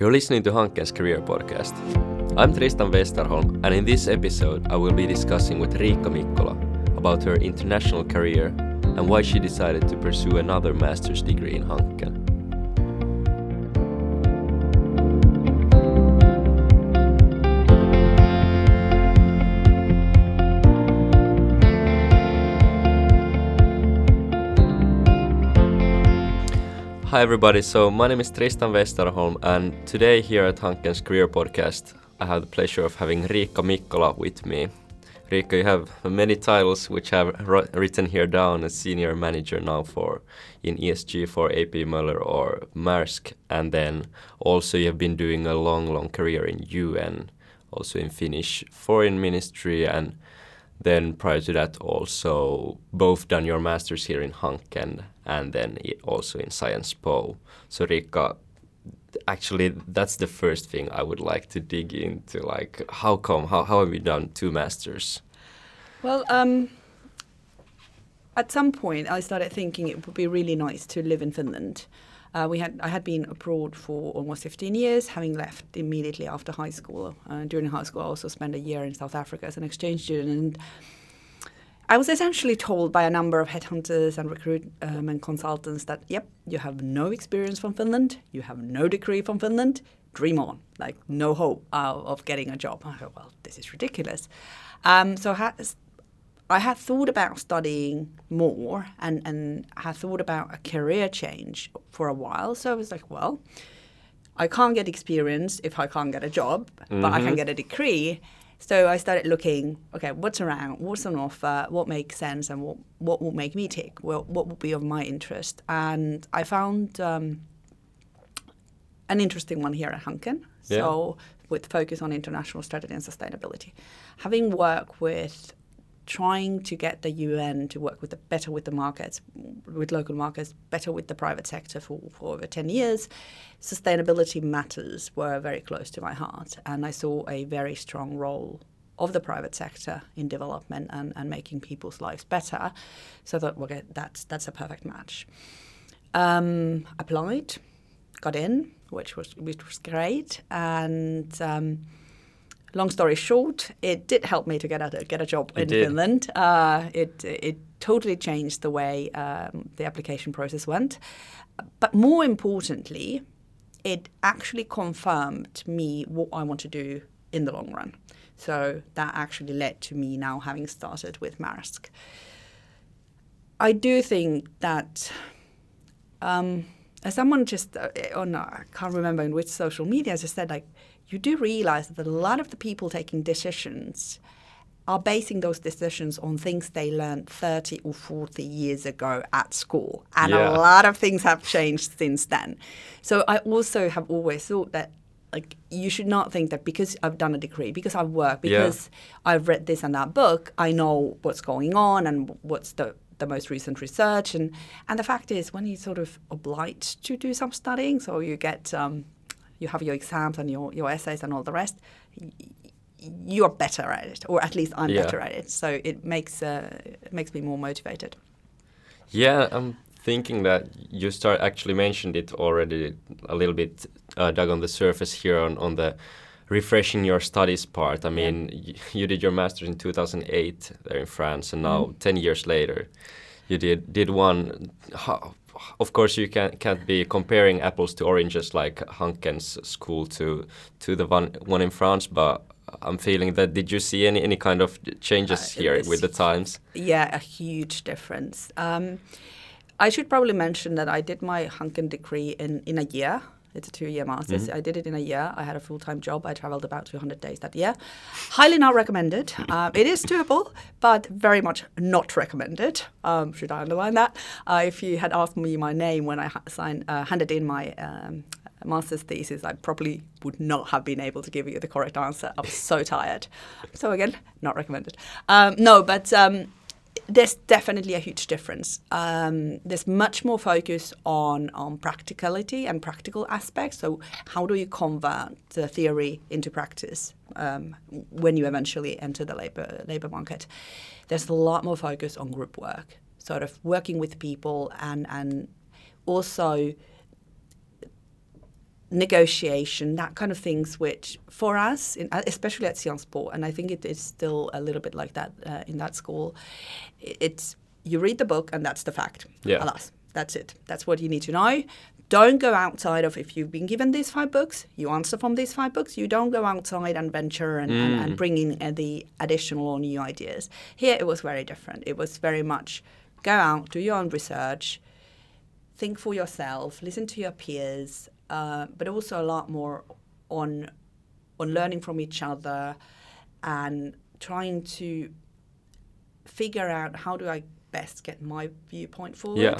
You're listening to Hanken's Career Podcast. I'm Tristan Westerholm, and in this episode, I will be discussing with Riikka Mikkola about her international career and why she decided to pursue another master's degree in Hanken. Hi everybody, so my name is Tristan Westerholm and today here at Hanken's Career Podcast I have the pleasure of having Riikka Mikkola with me. Riikka, you have many titles which I have written here down as senior manager now for in ESG for AP Moller or Maersk and then also you have been doing a long long career in UN, also in Finnish foreign ministry and then prior to that also both done your masters here in Hanken and then also in Sciences Po. So Riikka, actually that's the first thing I would like to dig into. Like how come? How how have you done two masters? Well, um, at some point I started thinking it would be really nice to live in Finland. Uh, we had I had been abroad for almost 15 years, having left immediately after high school. Uh, during high school, I also spent a year in South Africa as an exchange student. And I was essentially told by a number of headhunters and recruitment um, consultants that, yep, you have no experience from Finland, you have no degree from Finland, dream on. Like, no hope uh, of getting a job. I thought, well, this is ridiculous. Um, so I had, I had thought about studying more and, and had thought about a career change for a while. So I was like, well, I can't get experience if I can't get a job, mm-hmm. but I can mm-hmm. get a degree. So I started looking, okay, what's around, what's on offer, what makes sense, and what, what will make me tick, what, what will be of my interest. And I found um, an interesting one here at Hanken. Yeah. So with focus on international strategy and sustainability. Having worked with trying to get the UN to work with the, better with the markets, with local markets, better with the private sector for, for over 10 years, sustainability matters were very close to my heart. And I saw a very strong role of the private sector in development and, and making people's lives better. So I thought, okay, that's, that's a perfect match. Um, applied, got in, which was, which was great. And... Um, long story short, it did help me to get a get a job it in did. Finland. Uh, it it totally changed the way um, the application process went. But more importantly, it actually confirmed me what I want to do in the long run. So that actually led to me now having started with Maersk. I do think that. Um, someone just uh, on I can't remember in which social media just said like you do realize that a lot of the people taking decisions are basing those decisions on things they learned 30 or 40 years ago at school. And yeah. a lot of things have changed since then. So I also have always thought that like you should not think that because I've done a degree, because I've worked, because yeah. I've read this and that book, I know what's going on and what's the the most recent research and and the fact is when you sort of obliged to do some studying so you get um, you have your exams and your, your essays and all the rest, you're better at it, or at least I'm yeah. better at it. So it makes uh, it makes me more motivated. Yeah, I'm thinking that you start actually mentioned it already a little bit, uh, dug on the surface here on on the refreshing your studies part. I mean, yeah. you did your master's in 2008 there in France, and now mm. 10 years later, you did did one. How, of course you can, can't be comparing apples to oranges like Hanken's school to to the one one in France, but I'm feeling that did you see any any kind of changes uh, here with the times? Yeah, a huge difference. Um, I should probably mention that I did my Hanken degree in in a year. It's a two-year master's. Mm-hmm. I did it in a year. I had a full-time job. I traveled about 200 days that year. Highly not recommended. Um, it is doable, but very much not recommended. Um, should I underline that? Uh, if you had asked me my name when I ha- signed, uh, handed in my um, master's thesis, I probably would not have been able to give you the correct answer. I was so tired. So again, not recommended. Um, no, but um, there's definitely a huge difference. Um, there's much more focus on on practicality and practical aspects. So how do you convert the theory into practice um, when you eventually enter the labor labor market? There's a lot more focus on group work, sort of working with people and and also negotiation, that kind of things, which for us, in, especially at Sciences Po, and I think it is still a little bit like that uh, in that school, it's you read the book and that's the fact. Yeah. Alas, that's it. That's what you need to know. Don't go outside of if you've been given these five books, you answer from these five books. You don't go outside and venture and, and, and bring in uh, the additional or new ideas. Here it was very different. It was very much go out, do your own research, think for yourself, listen to your peers, uh, but also a lot more on on learning from each other and trying to figure out how do I best get my viewpoint forward. Yeah.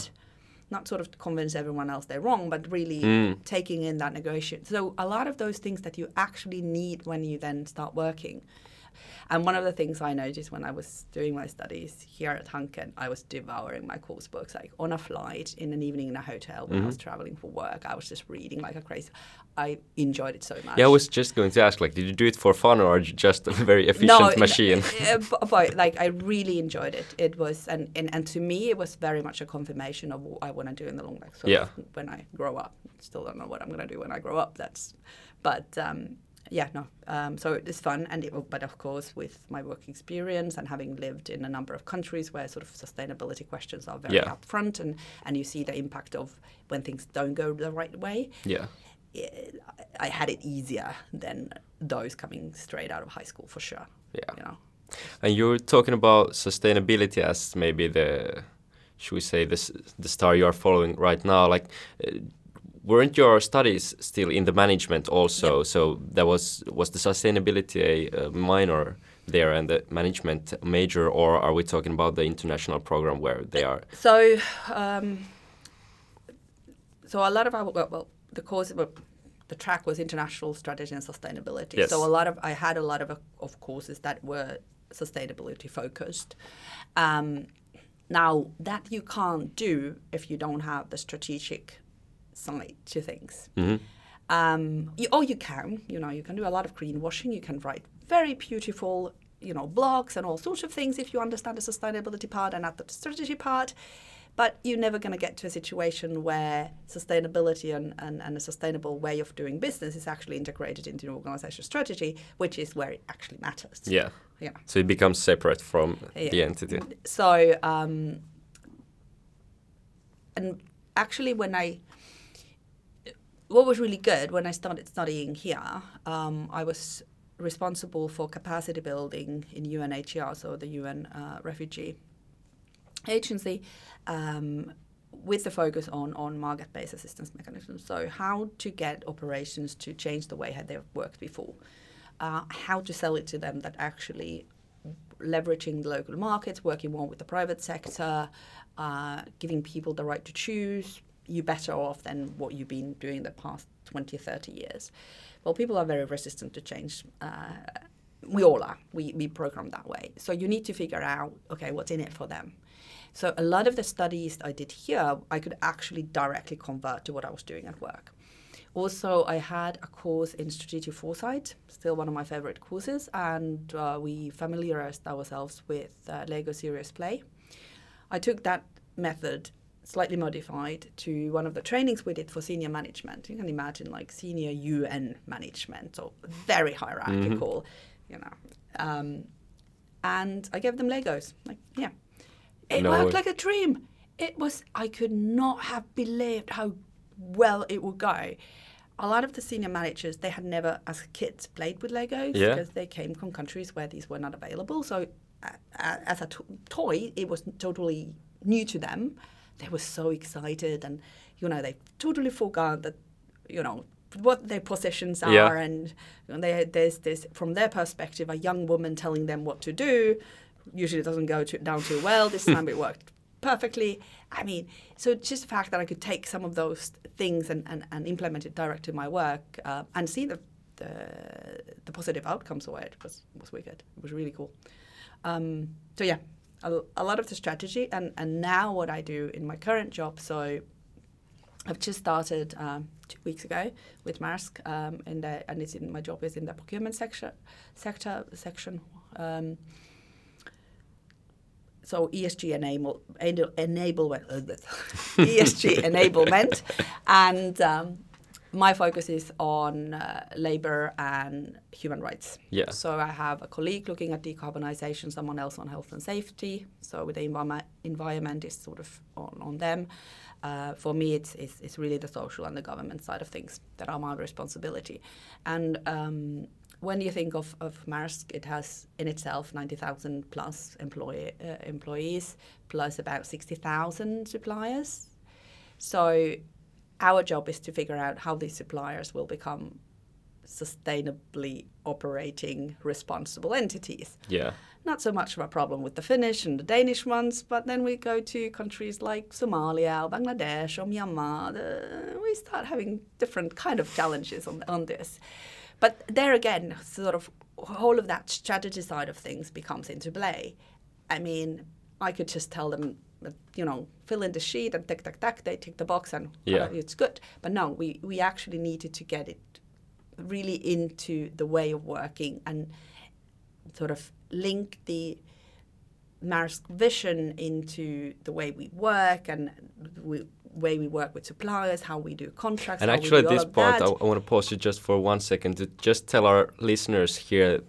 Not sort of to convince everyone else they're wrong, but really Mm. taking in that negotiation. So a lot of those things that you actually need when you then start working. And one of the things I noticed when I was doing my studies here at Hanken, I was devouring my course books. Like on a flight, in an evening in a hotel, when I Mm-hmm. was traveling for work, I was just reading like a crazy. I enjoyed it so much. Yeah, I was just going to ask, like, did you do it for fun or just a very efficient machine? uh, b- but like I really enjoyed it. It was, and, and and to me, it was very much a confirmation of what I want to do in the long run. So Yeah. When I grow up, still don't know what I'm going to do when I grow up. That's, but um, yeah, no. Um, so it's fun, and it, but of course, with my work experience and having lived in a number of countries where sort of sustainability questions are very Yeah. upfront, and and you see the impact of when things don't go the right way. Yeah. It, I had it easier than those coming straight out of high school for sure. Yeah. You know. And you're talking about sustainability as maybe the, should we say, this the star you are following right now. Like, uh, weren't your studies still in the management also? So that was was the sustainability a, minor there and the management major, or are we talking about the international program where they are? So, um, so a lot of our well, well the course, well, the track was international strategy and sustainability. Yes. So a lot of I had a lot of of courses that were sustainability focused. Um, now that you can't do if you don't have the strategic side to things. Mhm. Um, you, or you can, you know, you can do a lot of greenwashing. You can write very beautiful, you know, blogs and all sorts of things if you understand the sustainability part and not the strategy part. But you're never going to get to a situation where sustainability and, and, and a sustainable way of doing business is actually integrated into an organization strategy, which is where it actually matters. Yeah. Yeah. So it becomes separate from the entity. So, um, and actually, when I, what was really good when I started studying here, um, I was responsible for capacity building in UNHCR, so the UN uh, Refugee Agency, um, with the focus on, on market-based assistance mechanisms. So how to get operations to change the way how they've worked before, uh, how to sell it to them that actually leveraging the local markets, working more with the private sector, uh, giving people the right to choose, you're better off than what you've been doing the past 20, 30 years. Well, people are very resistant to change. Uh, we all are. We, we program that way. So you need to figure out, okay, what's in it for them. So a lot of the studies I did here, I could actually directly convert to what I was doing at work. Also, I had a course in strategic foresight, still one of my favorite courses, and uh, we familiarized ourselves with uh, Lego Serious Play. I took that method slightly modified to one of the trainings we did for senior management. You can imagine like senior UN management, so very hierarchical, you know. Um, and I gave them Legos. Like, yeah, it No worked way. like a dream. It was. I could not have believed how well it would go. A lot of the senior managers they had never, as kids, played with Legos Yeah. because they came from countries where these were not available. So, uh, as a to- toy, it was totally new to them. They were so excited, and you know, they totally forgot that, you know, what their possessions are, Yeah. and you know, they, there's this from their perspective, a young woman telling them what to do. Usually, it doesn't go to, down too well. This time, it worked perfectly. I mean, so just the fact that I could take some of those things and, and, and implement it direct to my work uh, and see the, the the positive outcomes of it was was wicked. It was really cool. Um, so yeah, a, a lot of the strategy and and now what I do in my current job. So I've just started um, two weeks ago with Maersk, um, the, and it's in my job is in the procurement sector sector section. Um, so ESG enable, enable ESG enablement, and um, my focus is on uh, labor and human rights. Yeah. So I have a colleague looking at decarbonization, someone else on health and safety. So with the environment, environment is sort of on, on them. Uh, for me, it's, it's, it's really the social and the government side of things that are my responsibility. And um, when you think of, of Maersk, it has in itself 90,000 plus employee, uh, employees, plus about 60,000 suppliers. So our job is to figure out how these suppliers will become sustainably operating responsible entities. Yeah. Not so much of a problem with the Finnish and the Danish ones, but then we go to countries like Somalia or Bangladesh or Myanmar. The, we start having different kind of challenges on, on this. But there again, sort of whole of that strategy side of things becomes into play. I mean, I could just tell them you know, fill in the sheet and tick, tick, tick, they tick the box and yeah. uh, it's good. But no, we, we actually needed to get it really into the way of working and sort of link the Maersk vision into the way we work and the way we work with suppliers, how we do contracts. And actually, at this point, I, I want to pause you just for one second to just tell our listeners here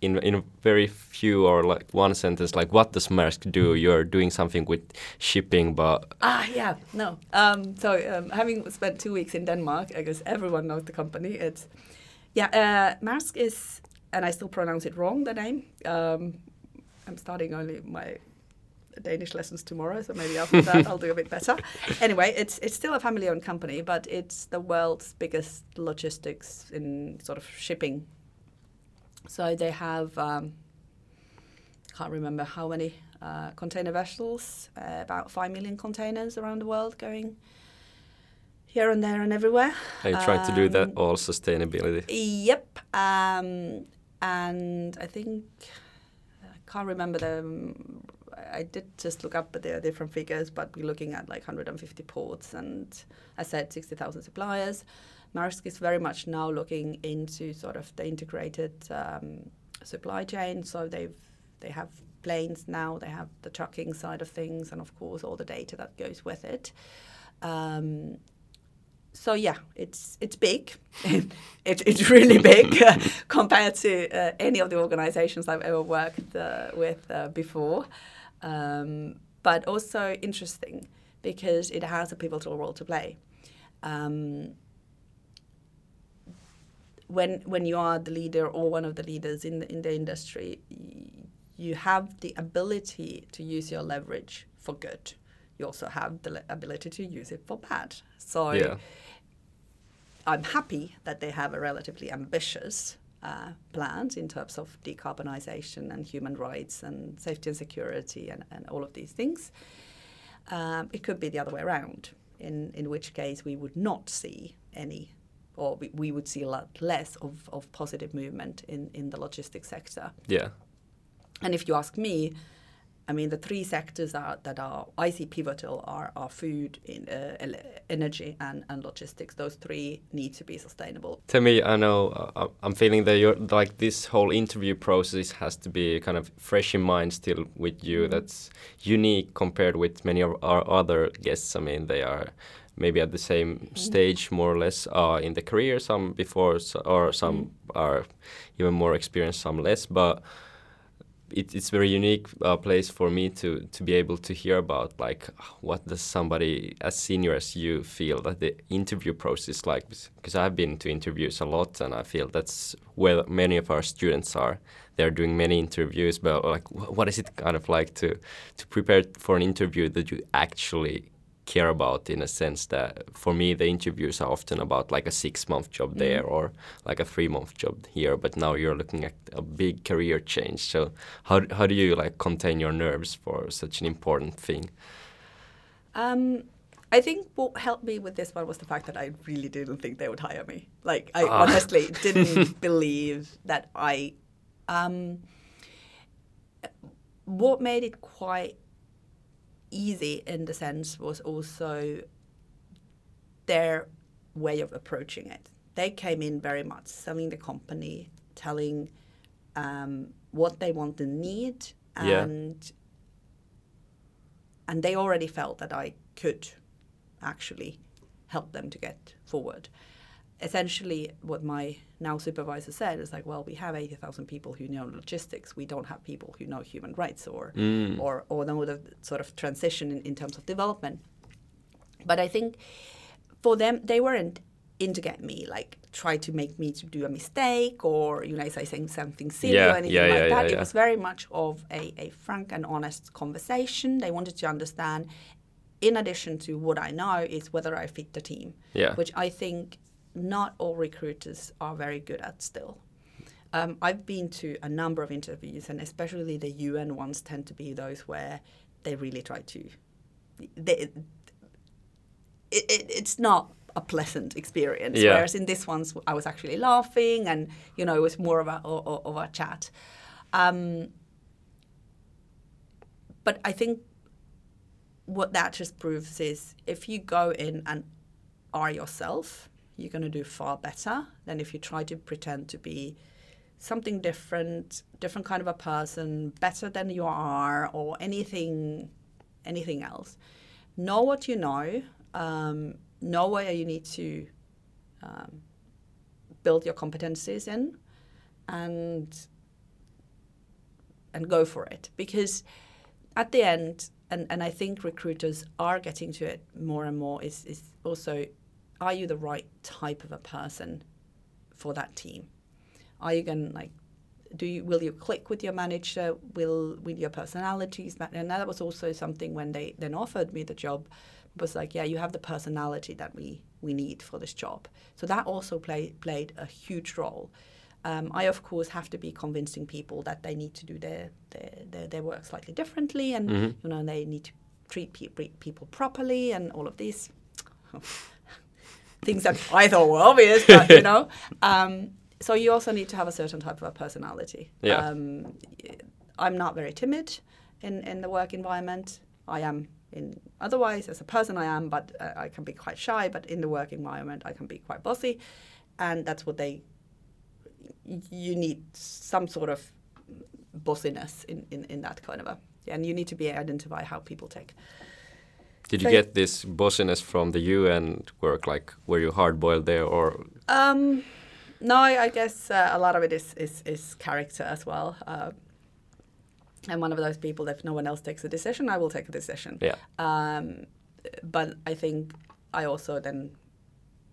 in in very few or like one sentence like what does Maersk do? You're doing something with shipping but ah yeah no. Um, so um, having spent two weeks in Denmark I guess everyone knows the company it's yeah uh, Maersk is and I still pronounce it wrong the name. Um, I'm starting only my Danish lessons tomorrow, so maybe after that I'll do a bit better. Anyway, it's it's still a family-owned company, but it's the world's biggest logistics in sort of shipping so they have, um, can't remember how many uh, container vessels, uh, about 5 million containers around the world going here and there and everywhere. Are you trying um, to do that um, all sustainability? Yep. Um, and I think, I can't remember the, I did just look up the different figures, but we're looking at like 150 ports and I said 60,000 suppliers. Maersk is very much now looking into sort of the integrated um, supply chain. So they've they have planes now, they have the trucking side of things, and of course all the data that goes with it. Um, so yeah, it's it's big. it, it's really big uh, compared to uh, any of the organizations I've ever worked uh, with uh, before. Um, but also interesting because it has a pivotal role to play. Um, when when you are the leader or one of the leaders in the, in the industry, you have the ability to use your leverage for good. You also have the ability to use it for bad. So yeah. I'm happy that they have a relatively ambitious uh, plans in terms of decarbonization and human rights and safety and security and, and all of these things. Um, it could be the other way around, in, in which case we would not see any or we, we would see a lot less of, of positive movement in, in the logistics sector. Yeah. And if you ask me, I mean, the three sectors are, that are I see pivotal are, are food, in, uh, energy, and, and logistics. Those three need to be sustainable. Tell me, I know uh, I'm feeling that you're like this whole interview process has to be kind of fresh in mind still with you. Mm -hmm. That's unique compared with many of our other guests. I mean, they are maybe at the same stage more or less uh, in the career some before or some mm. are even more experienced some less but it, it's very unique uh, place for me to to be able to hear about like what does somebody as senior as you feel that the interview process like because I've been to interviews a lot and I feel that's where many of our students are they're doing many interviews but like what is it kind of like to to prepare for an interview that you actually care about in a sense that for me the interviews are often about like a six month job mm. there or like a three month job here but now you're looking at a big career change so how, how do you like contain your nerves for such an important thing um, I think what helped me with this one was the fact that I really didn't think they would hire me. Like I ah. honestly didn't believe that I. Um, what made it quite easy in the sense was also their way of approaching it. They came in very much selling the company, telling um, what they want and need, and yeah. and they already felt that I could actually help them to get forward. Essentially what my now supervisor said is like, well, we have 80,000 people who know logistics. We don't have people who know human rights or Mm. or or know the sort of transition in, in terms of development. But I think for them, they weren't in to get me like try to make me to do a mistake or you know say saying something silly Yeah, or anything yeah, like yeah, that. it was very much of a, a frank and honest conversation. They wanted to understand, in addition to what I know, is whether I fit the team Yeah. which I think not all recruiters are very good at still. Um, I've been to a number of interviews, and especially the UN ones tend to be those where they really try to. They, it, it, it's not a pleasant experience. Yeah. Whereas in this one, I was actually laughing, and you know, it was more of a of, of a chat. Um, but I think what that just proves is if you go in and are yourself, you're going to do far better than if you try to pretend to be something different, different kind of a person, better than you are, or anything, anything else. Know what you know. Um, know where you need to um, build your competencies in, and and go for it because at the end and, and I think recruiters are getting to it more and more is, is also are you the right type of a person for that team? Are you going to like do you will you click with your manager? Will will your personalities? And that was also something when they then offered me the job was like, yeah, you have the personality that we we need for this job. So that also play, played a huge role. Um, I of course have to be convincing people that they need to do their their, their, their work slightly differently, and Mhm. you know they need to treat pe- people properly, and all of these things that I thought were obvious, but you know. Um, so you also need to have a certain type of a personality. Yeah. Um, I'm not very timid in, in the work environment. I am in otherwise as a person I am, but uh, I can be quite shy. But in the work environment, I can be quite bossy, and that's what they. You need some sort of bossiness in, in, in that kind of a, and you need to be identify how people take. Did you get this bossiness from the UN work? Like, were you hard boiled there, or Um, no, I, I guess uh, a lot of it is is, is character as well. Uh, I'm one of those people that if no one else takes a decision, I will take a decision. yeah, Um, but I think I also then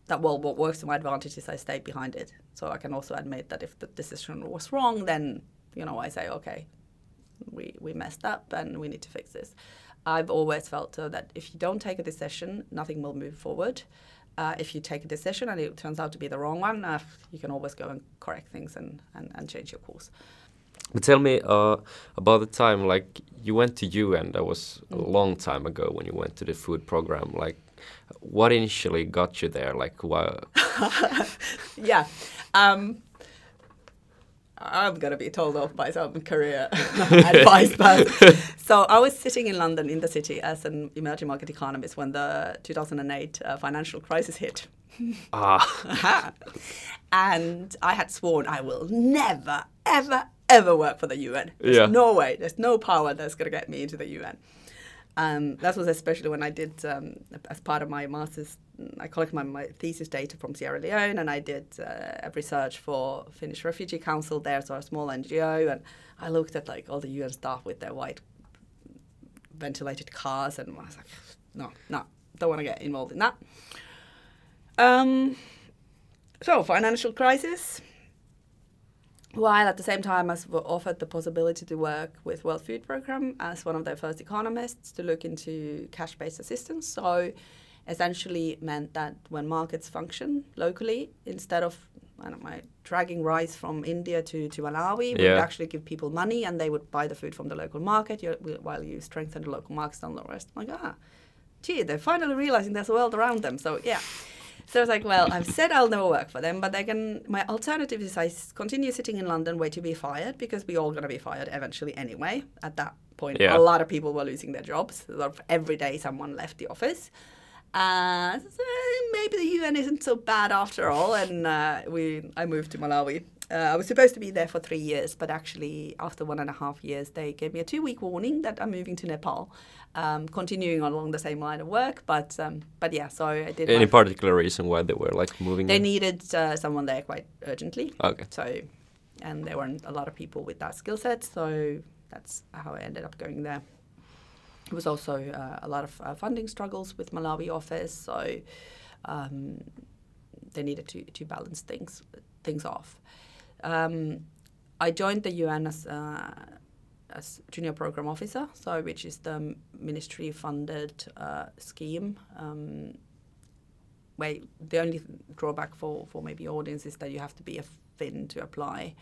that well, what works to my advantage is I stay behind it, so I can also admit that if the decision was wrong, then you know I say okay, we we messed up and we need to fix this. I've always felt so that if you don't take a decision, nothing will move forward. Uh, if you take a decision and it turns out to be the wrong one, uh, you can always go and correct things and, and, and change your course. but tell me uh, about the time like you went to UN. That was a Mm. long time ago when you went to the food program. Like, what initially got you there? Like, why? yeah. Um, I'm going to be told off by some career advice person. So I was sitting in London in the city as an emerging market economist when the 2008 uh, financial crisis hit. Ah, and I had sworn I will never, ever, ever work for the UN. There's Yeah. no way. There's no power that's going to get me into the UN. Um, that was especially when I did, um, as part of my master's, I collected my, my thesis data from Sierra Leone and I did uh, research for Finnish Refugee Council there, so a small NGO. And I looked at like all the UN staff with their white ventilated cars and I was like, no, no, don't want to get involved in that. Um, so, financial crisis. While at the same time, I was offered the possibility to work with World Food Programme as one of their first economists to look into cash-based assistance. So, essentially meant that when markets function locally, instead of I don't know, dragging rice from India to, to Malawi, we would actually give people money and they would buy the food from the local market while you strengthen the local markets and the rest. I'm like, ah, gee, they're finally realizing there's a world around them. So, yeah. So I was like, well, I've said I'll never work for them, but they can. My alternative is I continue sitting in London, wait to be fired because we're all going to be fired eventually anyway. At that point, Yeah. a lot of people were losing their jobs. Every day, someone left the office, Uh, so maybe the UN isn't so bad after all, and uh, we I moved to Malawi. Uh, I was supposed to be there for three years, but actually, after one and a half years, they gave me a two-week warning that I'm moving to Nepal, um, continuing on along the same line of work. But um, but yeah, so I did. Any particular reason why they were like moving? They there? needed uh, someone there quite urgently. Okay. So, and there weren't a lot of people with that skill set, so that's how I ended up going there. It was also uh, a lot of uh, funding struggles with Malawi office, so um, they needed to, to balance things things off. Um, I joined the UN as uh, as junior program officer, so which is the ministry funded uh, scheme. Um, where the only drawback for, for maybe audience is that you have to be a Finn to apply.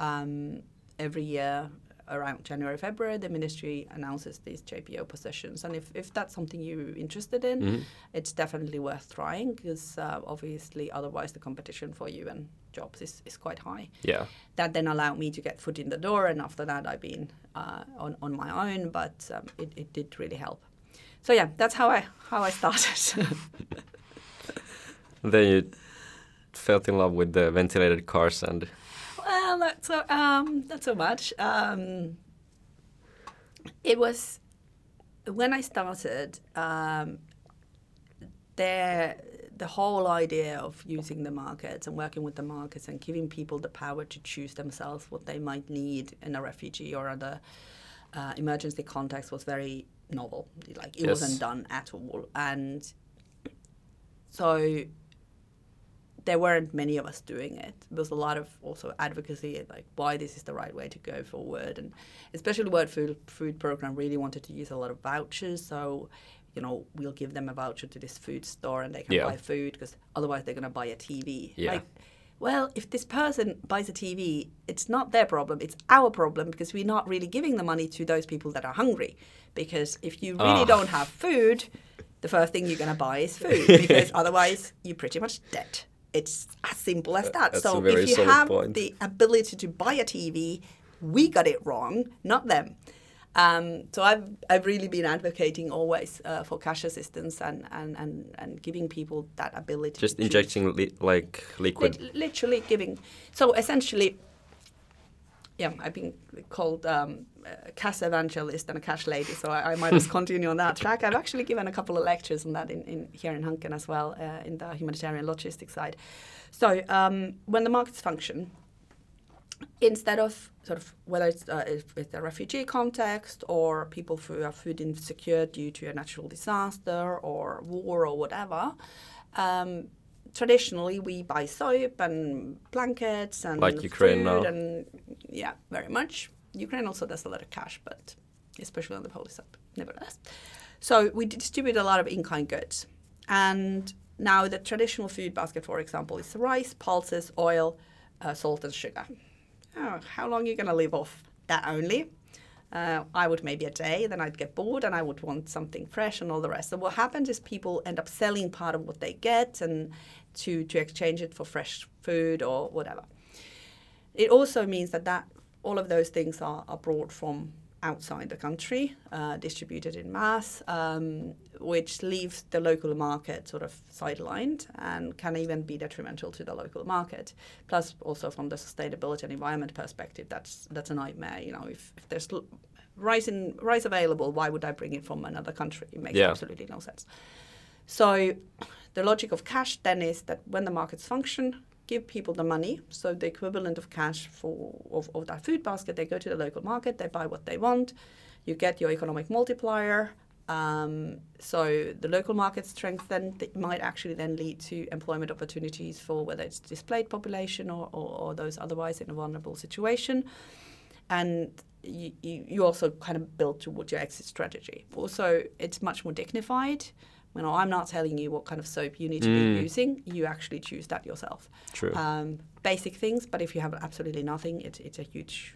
Um, every year around January, February, the ministry announces these JPO positions. And if, if that's something you're interested in, Mhm. it's definitely worth trying because uh, obviously otherwise the competition for UN jobs is, is quite high. Yeah. That then allowed me to get foot in the door, and after that I've been uh, on, on my own, but um, it, it did really help. So yeah, that's how I how I started. Then you felt in love with the ventilated cars and Well, not so um, not so much. Um, it was when I started. Um, there, the whole idea of using the markets and working with the markets and giving people the power to choose themselves what they might need in a refugee or other uh, emergency context was very novel. Like it Yes. wasn't done at all, and so there weren't many of us doing it. There was a lot of also advocacy, like why this is the right way to go forward, and especially the World Food Food Program really wanted to use a lot of vouchers. So, you know, we'll give them a voucher to this food store, and they can Yeah. buy food because otherwise they're going to buy a TV. Yeah. Like, well, if this person buys a TV, it's not their problem; it's our problem because we're not really giving the money to those people that are hungry. Because if you really Ah. don't have food, the first thing you're going to buy is food because otherwise you're pretty much dead. It's as simple as that. That's so if you have point. the ability to buy a TV, we got it wrong, not them. Um, so I've I've really been advocating always uh, for cash assistance and, and, and, and giving people that ability. just injecting li- like liquid. Lit- literally giving. So essentially, yeah, I've been called um, a cash evangelist and a cash lady, so I, I might just continue on that track. I've actually given a couple of lectures on that in, in here in Hanken as well, uh, in the humanitarian logistics side. So um, when the markets function, instead of sort of whether it's uh, if it's a refugee context or people who are food insecure due to a natural disaster or war or whatever, um, traditionally we buy soap and blankets and Like Ukraine food now. and yeah, very much. Ukraine also does a lot of cash, but especially on the Polish side, nevertheless. So we distribute a lot of in-kind goods, and now the traditional food basket, for example, is rice, pulses, oil, uh, salt, and sugar. Oh, how long are you going to live off that only? Uh, I would maybe a day, then I'd get bored and I would want something fresh and all the rest. So what happens is people end up selling part of what they get and to, to exchange it for fresh food or whatever. It also means that, that all of those things are, are brought from outside the country, uh, distributed in mass, um, which leaves the local market sort of sidelined and can even be detrimental to the local market. Plus, also from the sustainability and environment perspective, that's that's a nightmare. You know, if, if there's rice in rice available, why would I bring it from another country? It makes Yeah. absolutely no sense. So, the logic of cash then is that when the markets function, give people the money, so the equivalent of cash for of, of that food basket, they go to the local market, they buy what they want, you get your economic multiplier. Um, so the local market strengthen th- might actually then lead to employment opportunities for whether it's displaced population or, or, or those otherwise in a vulnerable situation. And you, you, you also kind of build towards your exit strategy. Also, it's much more dignified. You know, I'm not telling you what kind of soap you need to Mm. be using. You actually choose that yourself. True. Um, basic things, but if you have absolutely nothing, it, it's a huge,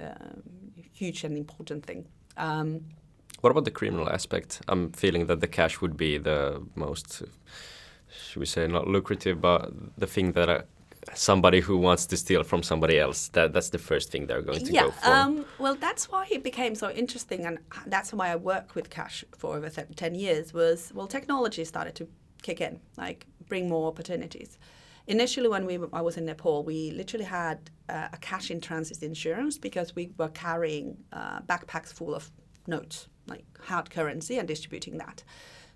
um, huge and important thing. Um, What about the criminal aspect? I'm feeling that the cash would be the most, should we say, not lucrative, but the thing that somebody who wants to steal from somebody else. That that's the first thing they're going to yeah, go for. Um, well, that's why it became so interesting, and that's why I worked with cash for over th- ten years. Was well, technology started to kick in, like bring more opportunities. Initially, when we I was in Nepal, we literally had uh, a cash in transit insurance because we were carrying uh, backpacks full of notes, like hard currency, and distributing that.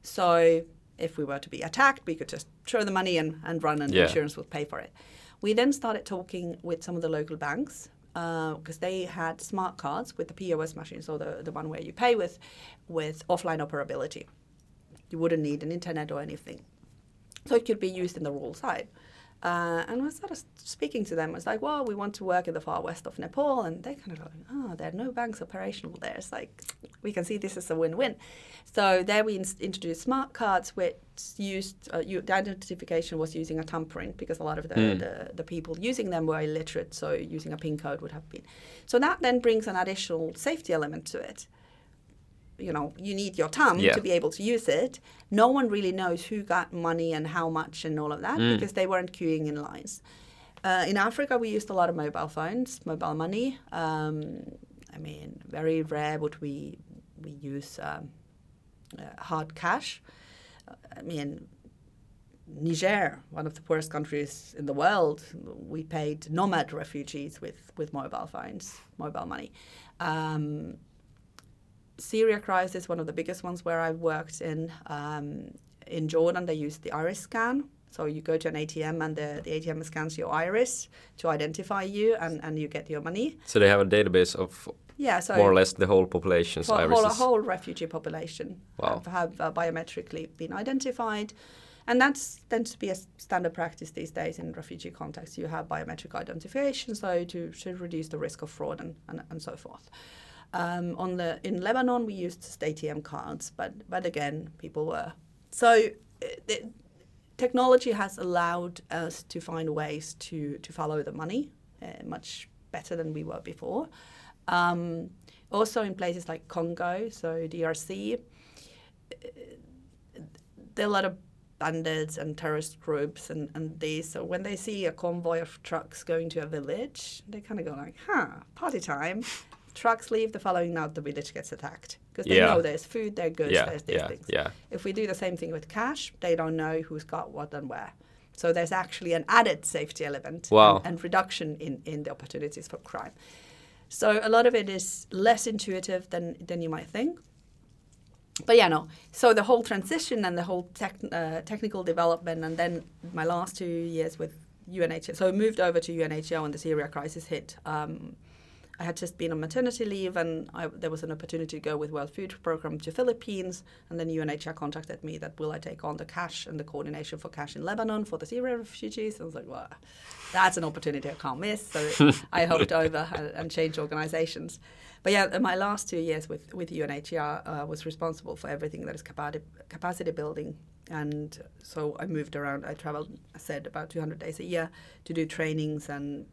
So if we were to be attacked, we could just throw the money and, and run, and Yeah. insurance would pay for it. We then started talking with some of the local banks uh, because they had smart cards with the POS machine, so the, the one where you pay with with offline operability. You wouldn't need an internet or anything. So it could be used in the rural side. Uh, and I started speaking to them. I was like, well, we want to work in the far west of Nepal. And they kind of like, oh, there are no banks operational there. It's like, we can see this is a win-win. So there we in- introduced smart cards, which used, uh, you, the identification was using a thumbprint because a lot of the, Mm. the, the people using them were illiterate. So using a PIN code would have been. So that then brings an additional safety element to it you know you need your thumb Yeah. to be able to use it no one really knows who got money and how much and all of that Mm. because they weren't queuing in lines uh, in africa we used a lot of mobile phones mobile money um, i mean very rare would we we use um, uh, hard cash i mean Niger, one of the poorest countries in the world, we paid nomad refugees with, with mobile phones, mobile money. Um, Syria crisis, one of the biggest ones where I've worked in. Um, in Jordan, they use the iris scan. So you go to an ATM and the, the ATM scans your iris to identify you and, and you get your money. So they have a database of Yeah, so more or less the whole population's whole, a irises. whole refugee population Wow. have, have uh, biometrically been identified. And that's tends to be a standard practice these days in refugee contexts. You have biometric identification, so to, to reduce the risk of fraud and, and, and so forth. Um, on the in Lebanon, we used just ATM cards, but but again, people were so. uh, The, technology has allowed us to find ways to to follow the money uh, much better than we were before. Um, also, in places like Congo, so DRC, uh, there are a lot of bandits and terrorist groups and, and these. So when they see a convoy of trucks going to a village, they kind of go like, huh, party time. Trucks leave, the following night the village gets attacked. Because they Yeah. know there's food, there's goods, yeah, there's these yeah, things. yeah. If we do the same thing with cash, they don't know who's got what and where. So there's actually an added safety element Wow. and, and reduction in, in the opportunities for crime. So a lot of it is less intuitive than, than you might think. But yeah, no. So the whole transition and the whole tech, uh, technical development, and then my last two years with UNHCR. So I moved over to UNHCR when the Syria crisis hit. Um, I had just been on maternity leave, and I, there was an opportunity to go with World Food Program to Philippines. And then UNHCR contacted me that will I take on the cash and the coordination for cash in Lebanon for the Syrian refugees. And I was like, well, that's an opportunity I can't miss. So I hopped over and, and changed organizations. But yeah, my last two years with, with UNHCR uh, was responsible for everything that is capacity, capacity building. And so I moved around. I traveled, I said, about 200 days a year to do trainings and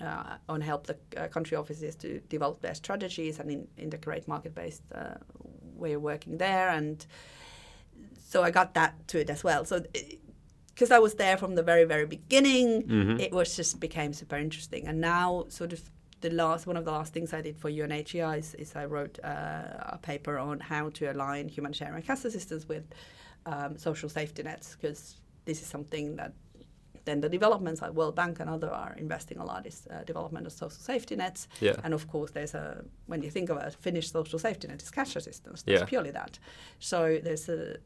uh, on help the uh, country offices to develop their strategies and in, integrate market-based uh, way of working there. And so I got that to it as well. So because I was there from the very, very beginning, Mhm. it was just became super interesting. And now, sort of, the last one of the last things I did for UNHCR is, is I wrote uh, a paper on how to align humanitarian cash assistance with um, social safety nets because this is something that then the developments like World Bank and other are investing a lot is uh, development of social safety nets. Yeah. And of course, there's a when you think of a Finnish social safety net, it's cash assistance. That's Yeah. purely that. So there's a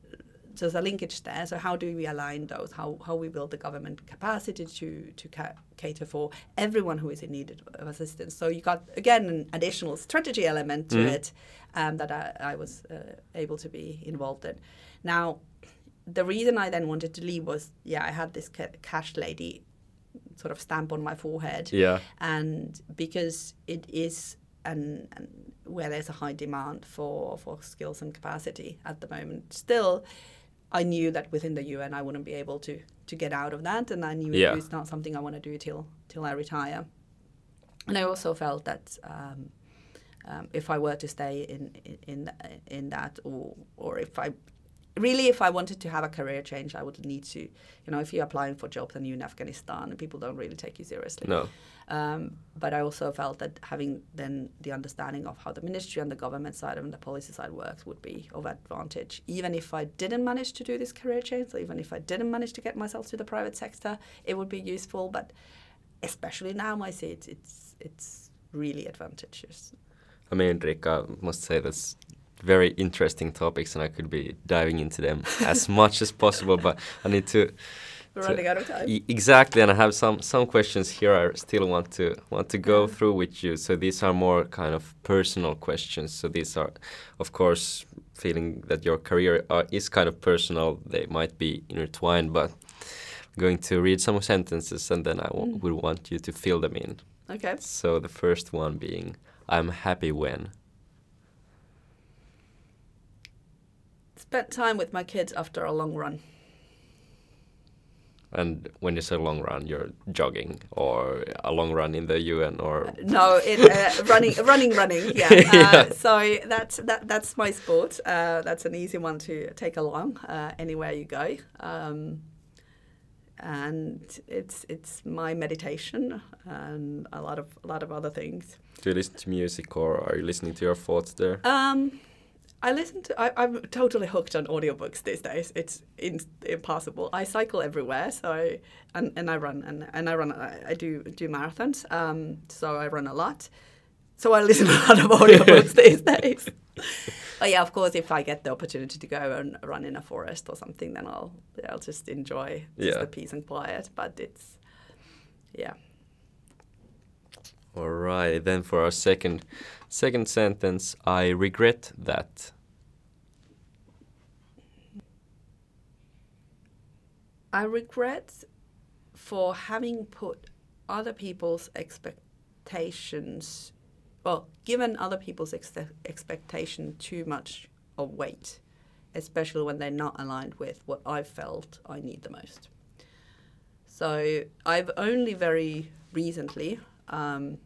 there's a linkage there. So how do we align those? How how we build the government capacity to to ca- cater for everyone who is in need of assistance? So you got again an additional strategy element to Mhm. it um, that I, I was uh, able to be involved in. Now, the reason I then wanted to leave was yeah, I had this ca- cash lady sort of stamp on my forehead Yeah. and because it is an, an where there's a high demand for for skills and capacity at the moment still I knew that within the UN I wouldn't be able to to get out of that and I knew Yeah. it's not something I want to do till till I retire and I also felt that um, um, if I were to stay in in in, in that or or if I really, if I wanted to have a career change, I would need to, you know, if you're applying for jobs and you're in Afghanistan, people don't really take you seriously. No. Um, but I also felt that having then the understanding of how the ministry and the government side and the policy side works would be of advantage. Even if I didn't manage to do this career change, or even if I didn't manage to get myself to the private sector, it would be useful. But especially now, I see it, it's it's really advantageous. I mean, Riikka, I must say that's very interesting topics, and I could be diving into them as much as possible. But I need to we're running out of time. exactly, and I have some some questions here. I still want to want to go through with you. So these are more kind of personal questions. So these are, of course, feeling that your career are, is kind of personal. They might be intertwined, but I'm going to read some sentences, and then I mm. will want you to fill them in. Okay. So the first one being, "I'm happy when." Spent time with my kids after a long run. And when you say long run, you're jogging or a long run in the UN or no, it, uh, running, running, running. Yeah. yeah. Uh, so that's that, that's my sport. Uh, that's an easy one to take along uh, anywhere you go, um, and it's it's my meditation and a lot of a lot of other things. Do you listen to music or are you listening to your thoughts there? Um, I listen to. I, am totally hooked on audiobooks these days. It's in, impossible. I cycle everywhere, so I, and, and I run and, and I run. I, I do do marathons. Um, so I run a lot. So I listen to a lot of audiobooks these days. But yeah, of course, if I get the opportunity to go and run in a forest or something, then I'll I'll just enjoy just yeah. the peace and quiet. But it's yeah. All right. Then for our second second sentence, I regret that. I regret for having put other people's expectations, well, given other people's ex- expectation too much of weight, especially when they're not aligned with what I felt I need the most. So I've only very recently um,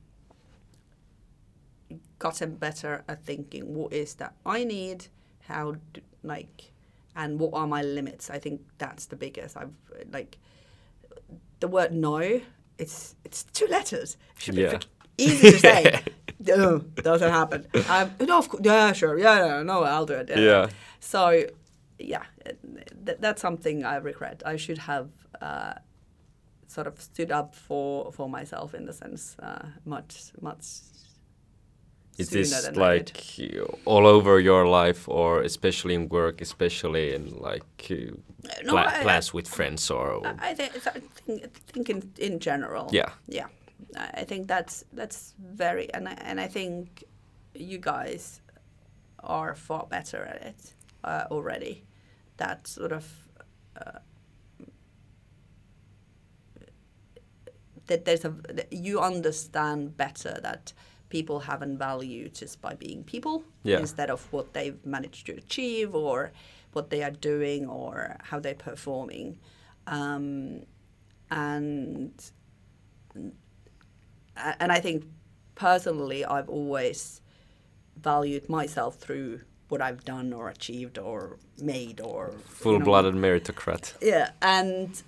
gotten better at thinking what is that I need, how do, like, and what are my limits. I think that's the biggest. I've like the word no. It's it's two letters. It should yeah. be easy to say. no, doesn't happen. Um, no, of course, yeah, sure, yeah, no, no, I'll do it. Yeah. yeah. So, yeah, th- that's something I regret. I should have uh, sort of stood up for for myself in the sense uh, much much is this like all over your life or especially in work especially in like uh, no, I, plans with friends or I think, I think, I think in, in general. Yeah. Yeah. I think that's that's very and I, and I think you guys are far better at it uh, already. That sort of uh, that there's a that you understand better that people haven't value just by being people yeah. instead of what they've managed to achieve or what they are doing or how they're performing. Um, and and I think personally, I've always valued myself through what I've done or achieved or made or full-blooded you know, meritocrat. Yeah, and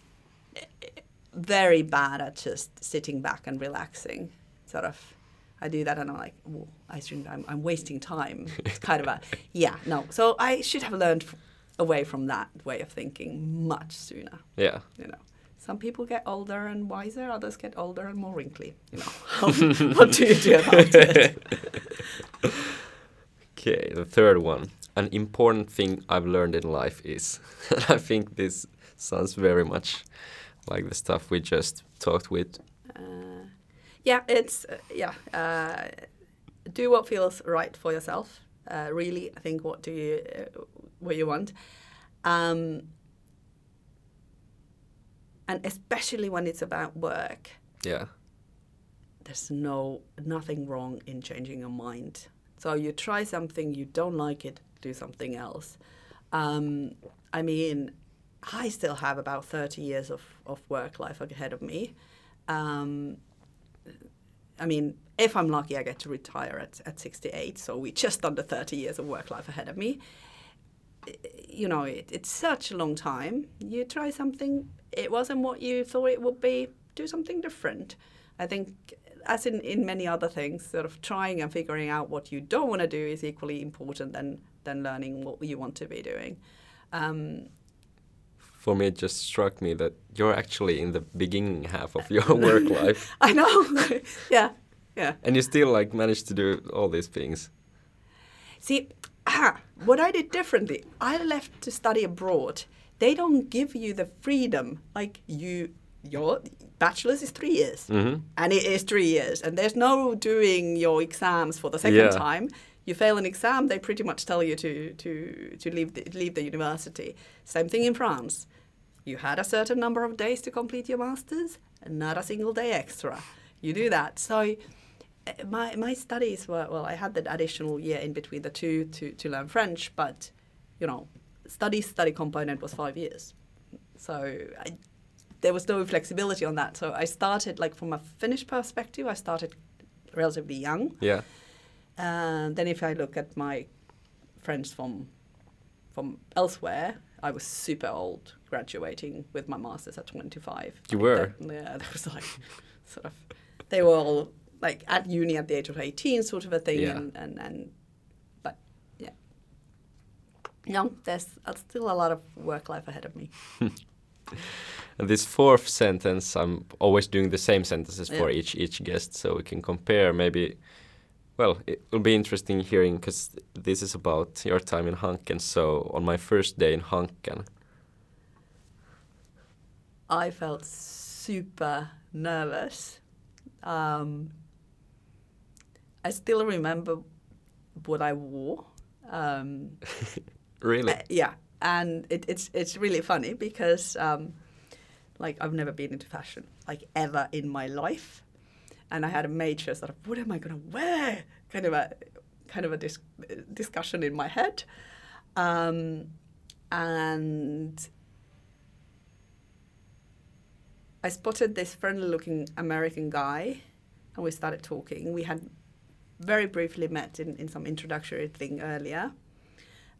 very bad at just sitting back and relaxing, sort of I do that and I'm like, oh, I shouldn't, I'm, I'm wasting time. It's kind of a, yeah, no. So I should have learned away from that way of thinking much sooner. Yeah. You know, some people get older and wiser, others get older and more wrinkly. You know, um, what do you do about it? okay, the third one. An important thing I've learned in life is, I think this sounds very much like the stuff we just talked with uh, yeah, it's uh, yeah. Uh, do what feels right for yourself. Uh, really, I think what do you uh, what you want, um, and especially when it's about work. Yeah. There's no nothing wrong in changing your mind. So you try something, you don't like it, do something else. Um, I mean, I still have about 30 years of, of work life ahead of me. Um, I mean, if I'm lucky, I get to retire at, at 68. So we just under 30 years of work life ahead of me. you know, it, it's such a long time. You try something, it wasn't what you thought it would be, do something different. I think, as in, in many other things, sort of trying and figuring out what you don't want to do is equally important than, than learning what you want to be doing. Um, For me, it just struck me that you're actually in the beginning half of your work life, I know, yeah, yeah. and you still like managed to do all these things. See, ah, what I did differently, I left to study abroad. They don't give you the freedom like you. Your bachelor's is three years, Mhm. and it is three years, and there's no doing your exams for the second Yeah. time. You fail an exam, they pretty much tell you to to to leave the, leave the university. Same thing in France. You had a certain number of days to complete your masters, and not a single day extra. You do that. So uh, my my studies were well. I had that additional year in between the two to to learn French, but you know, study study component was five years. So I, there was no flexibility on that. So I started like from a Finnish perspective. I started relatively young. Yeah. And then if I look at my friends from from elsewhere, I was super old, graduating with my masters at 25. You were? that- yeah, there was like sort of they were all like at uni at the age of 18, sort of a thing, Yeah. and, and and but yeah. No, there's uh, still a lot of work life ahead of me. And this fourth sentence, I'm always doing the same sentences for each each guest, so we can compare. Maybe, well, it will be interesting hearing because this is about your time in Hanken. So on my first day in Hanken, I felt super nervous. Um, I still remember what I wore. Um, really, uh, yeah, and it, it's it's really funny because um, like I've never been into fashion like ever in my life, and I had a major sort of what am I gonna wear? kind of a kind of a dis- discussion in my head, um, and I spotted this friendly-looking American guy, and we started talking. We had very briefly met in, in some introductory thing earlier,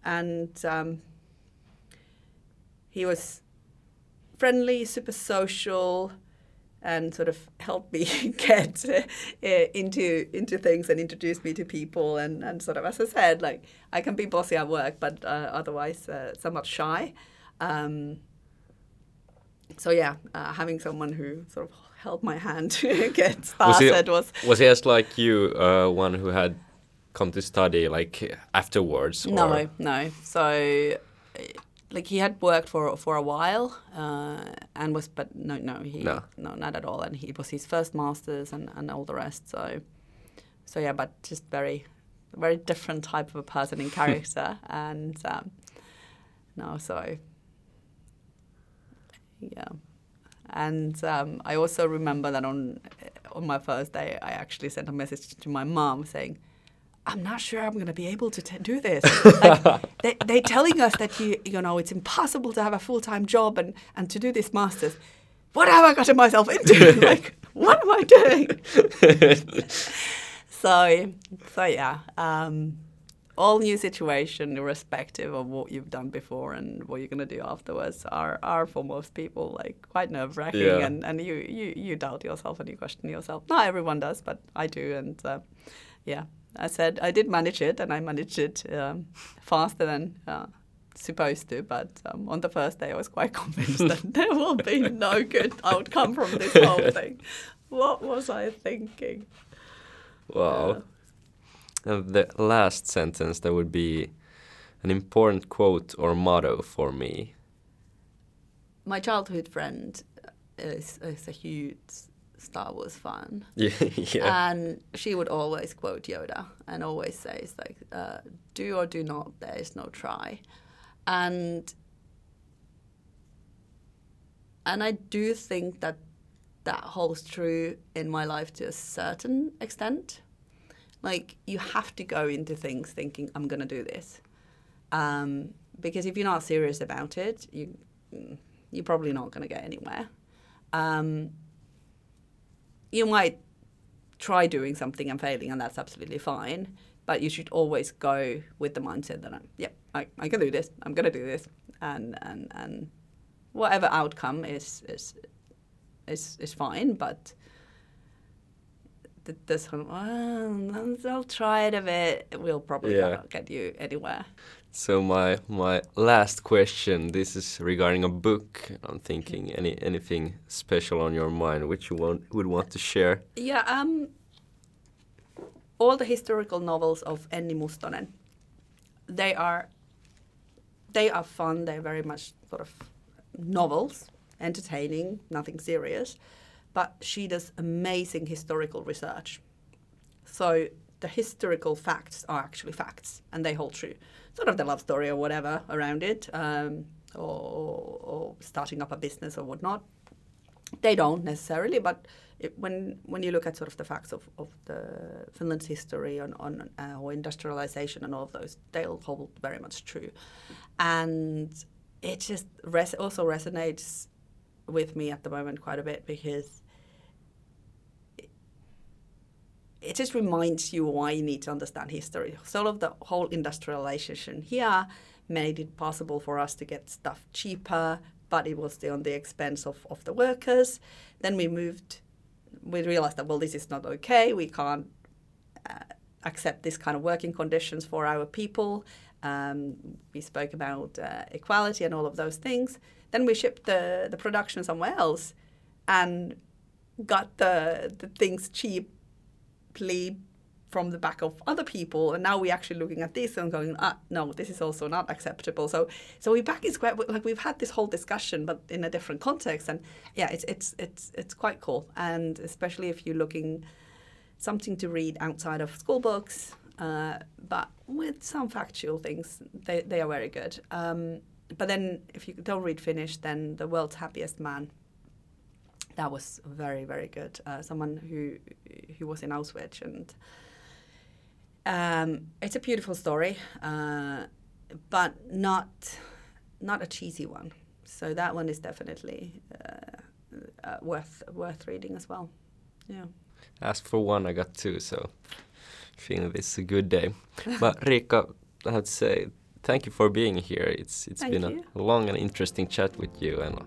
and um, he was friendly, super social, and sort of helped me get uh, into into things and introduced me to people. And, and sort of, as I said, like I can be bossy at work, but uh, otherwise uh, somewhat shy. Um, so yeah, uh, having someone who sort of held my hand to get Was he- started was was he as like you, uh, one who had come to study like afterwards? No, or- no. So, uh, like he had worked for for a while, uh, and was, but no, no, he, No. no, not at all. And he it was his first masters and and all the rest. So, so yeah, but just very, very different type of a person in character, and um, no, so yeah. And um, I also remember that on on my first day, I actually sent a message to my mom saying, "I'm not sure I'm going to be able to t- do this. Like, they they telling us that you you know it's impossible to have a full time job and and to do this masters. What have I gotten myself into? like, what am I doing?" so so yeah. Um, all new situation, irrespective of what you've done before and what you're gonna do afterwards, are are for most people like quite nerve wracking, Yeah. and and you, you you doubt yourself and you question yourself. Not everyone does, but I do, and uh, yeah, I said I did manage it, and I managed it um, faster than. Uh, supposed to but um, on the first day i was quite convinced that there will be no good outcome from this whole thing what was i thinking Wow. And the last sentence that would be an important quote or motto for me. my childhood friend is, is a huge Star Wars fan, Yeah. yeah. and she would always quote Yoda and always says like, uh, "Do or do not. There is no try," and and I do think that that holds true in my life to a certain extent. Like you have to go into things thinking I'm going to do this, um, because if you're not serious about it, you you're probably not going to get anywhere. Um, you might try doing something and failing, and that's absolutely fine. But you should always go with the mindset that, I'm, yep, I, I can do this. I'm gonna do this, and and and whatever outcome is is is is fine. But this one, well, I'll try it a bit. It will probably Yeah. not get you anywhere. So my my last question. This is regarding a book. I'm thinking any anything special on your mind which you want would want to share. Yeah, um, all the historical novels of Enni Mustonen, they are, they are fun. They're very much sort of novels, entertaining, nothing serious, but she does amazing historical research. So the historical facts are actually facts, and they hold true. Sort of the love story or whatever around it, um, or, or starting up a business or whatnot. They don't necessarily, but it, when when you look at sort of the facts of, of the Finland's history on, on uh, or industrialization and all of those, they'll hold very much true, and it just res- also resonates with me at the moment quite a bit because it, it just reminds you why you need to understand history. Sort of the whole industrialization here made it possible for us to get stuff cheaper, but it was still on the expense of, of the workers. Then we moved, we realized that, well, this is not okay. We can't uh, accept this kind of working conditions for our people. Um, we spoke about uh, equality and all of those things. Then we shipped the, the production somewhere else and got the, the things cheaply from the back of other people and now we're actually looking at this and going ah no this is also not acceptable. So so we're back in square like we've had this whole discussion but in a different context and yeah it's it's it's it's quite cool. And especially if you're looking something to read outside of school books uh, but with some factual things they, they are very good. Um, but then if you don't read finnish then the world's happiest man that was very very good uh, someone who who was in auschwitz and um, it's a beautiful story, uh, but not not a cheesy one. So that one is definitely uh, uh, worth worth reading as well. Yeah. Asked for one, I got two, so feeling this is a good day. but Riikka, I have to say thank you for being here. It's it's Thank been you. a long and interesting chat with you. And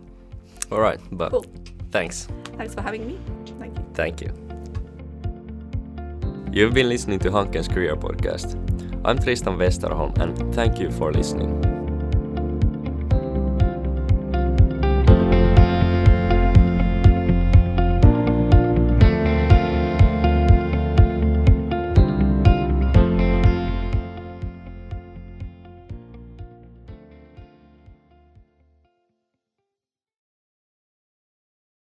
all right, but Cool. Thanks. Thanks for having me. Thank you. Thank you. You've been listening to Hankens Career Podcast. I'm Tristan Westerholm and thank you for listening.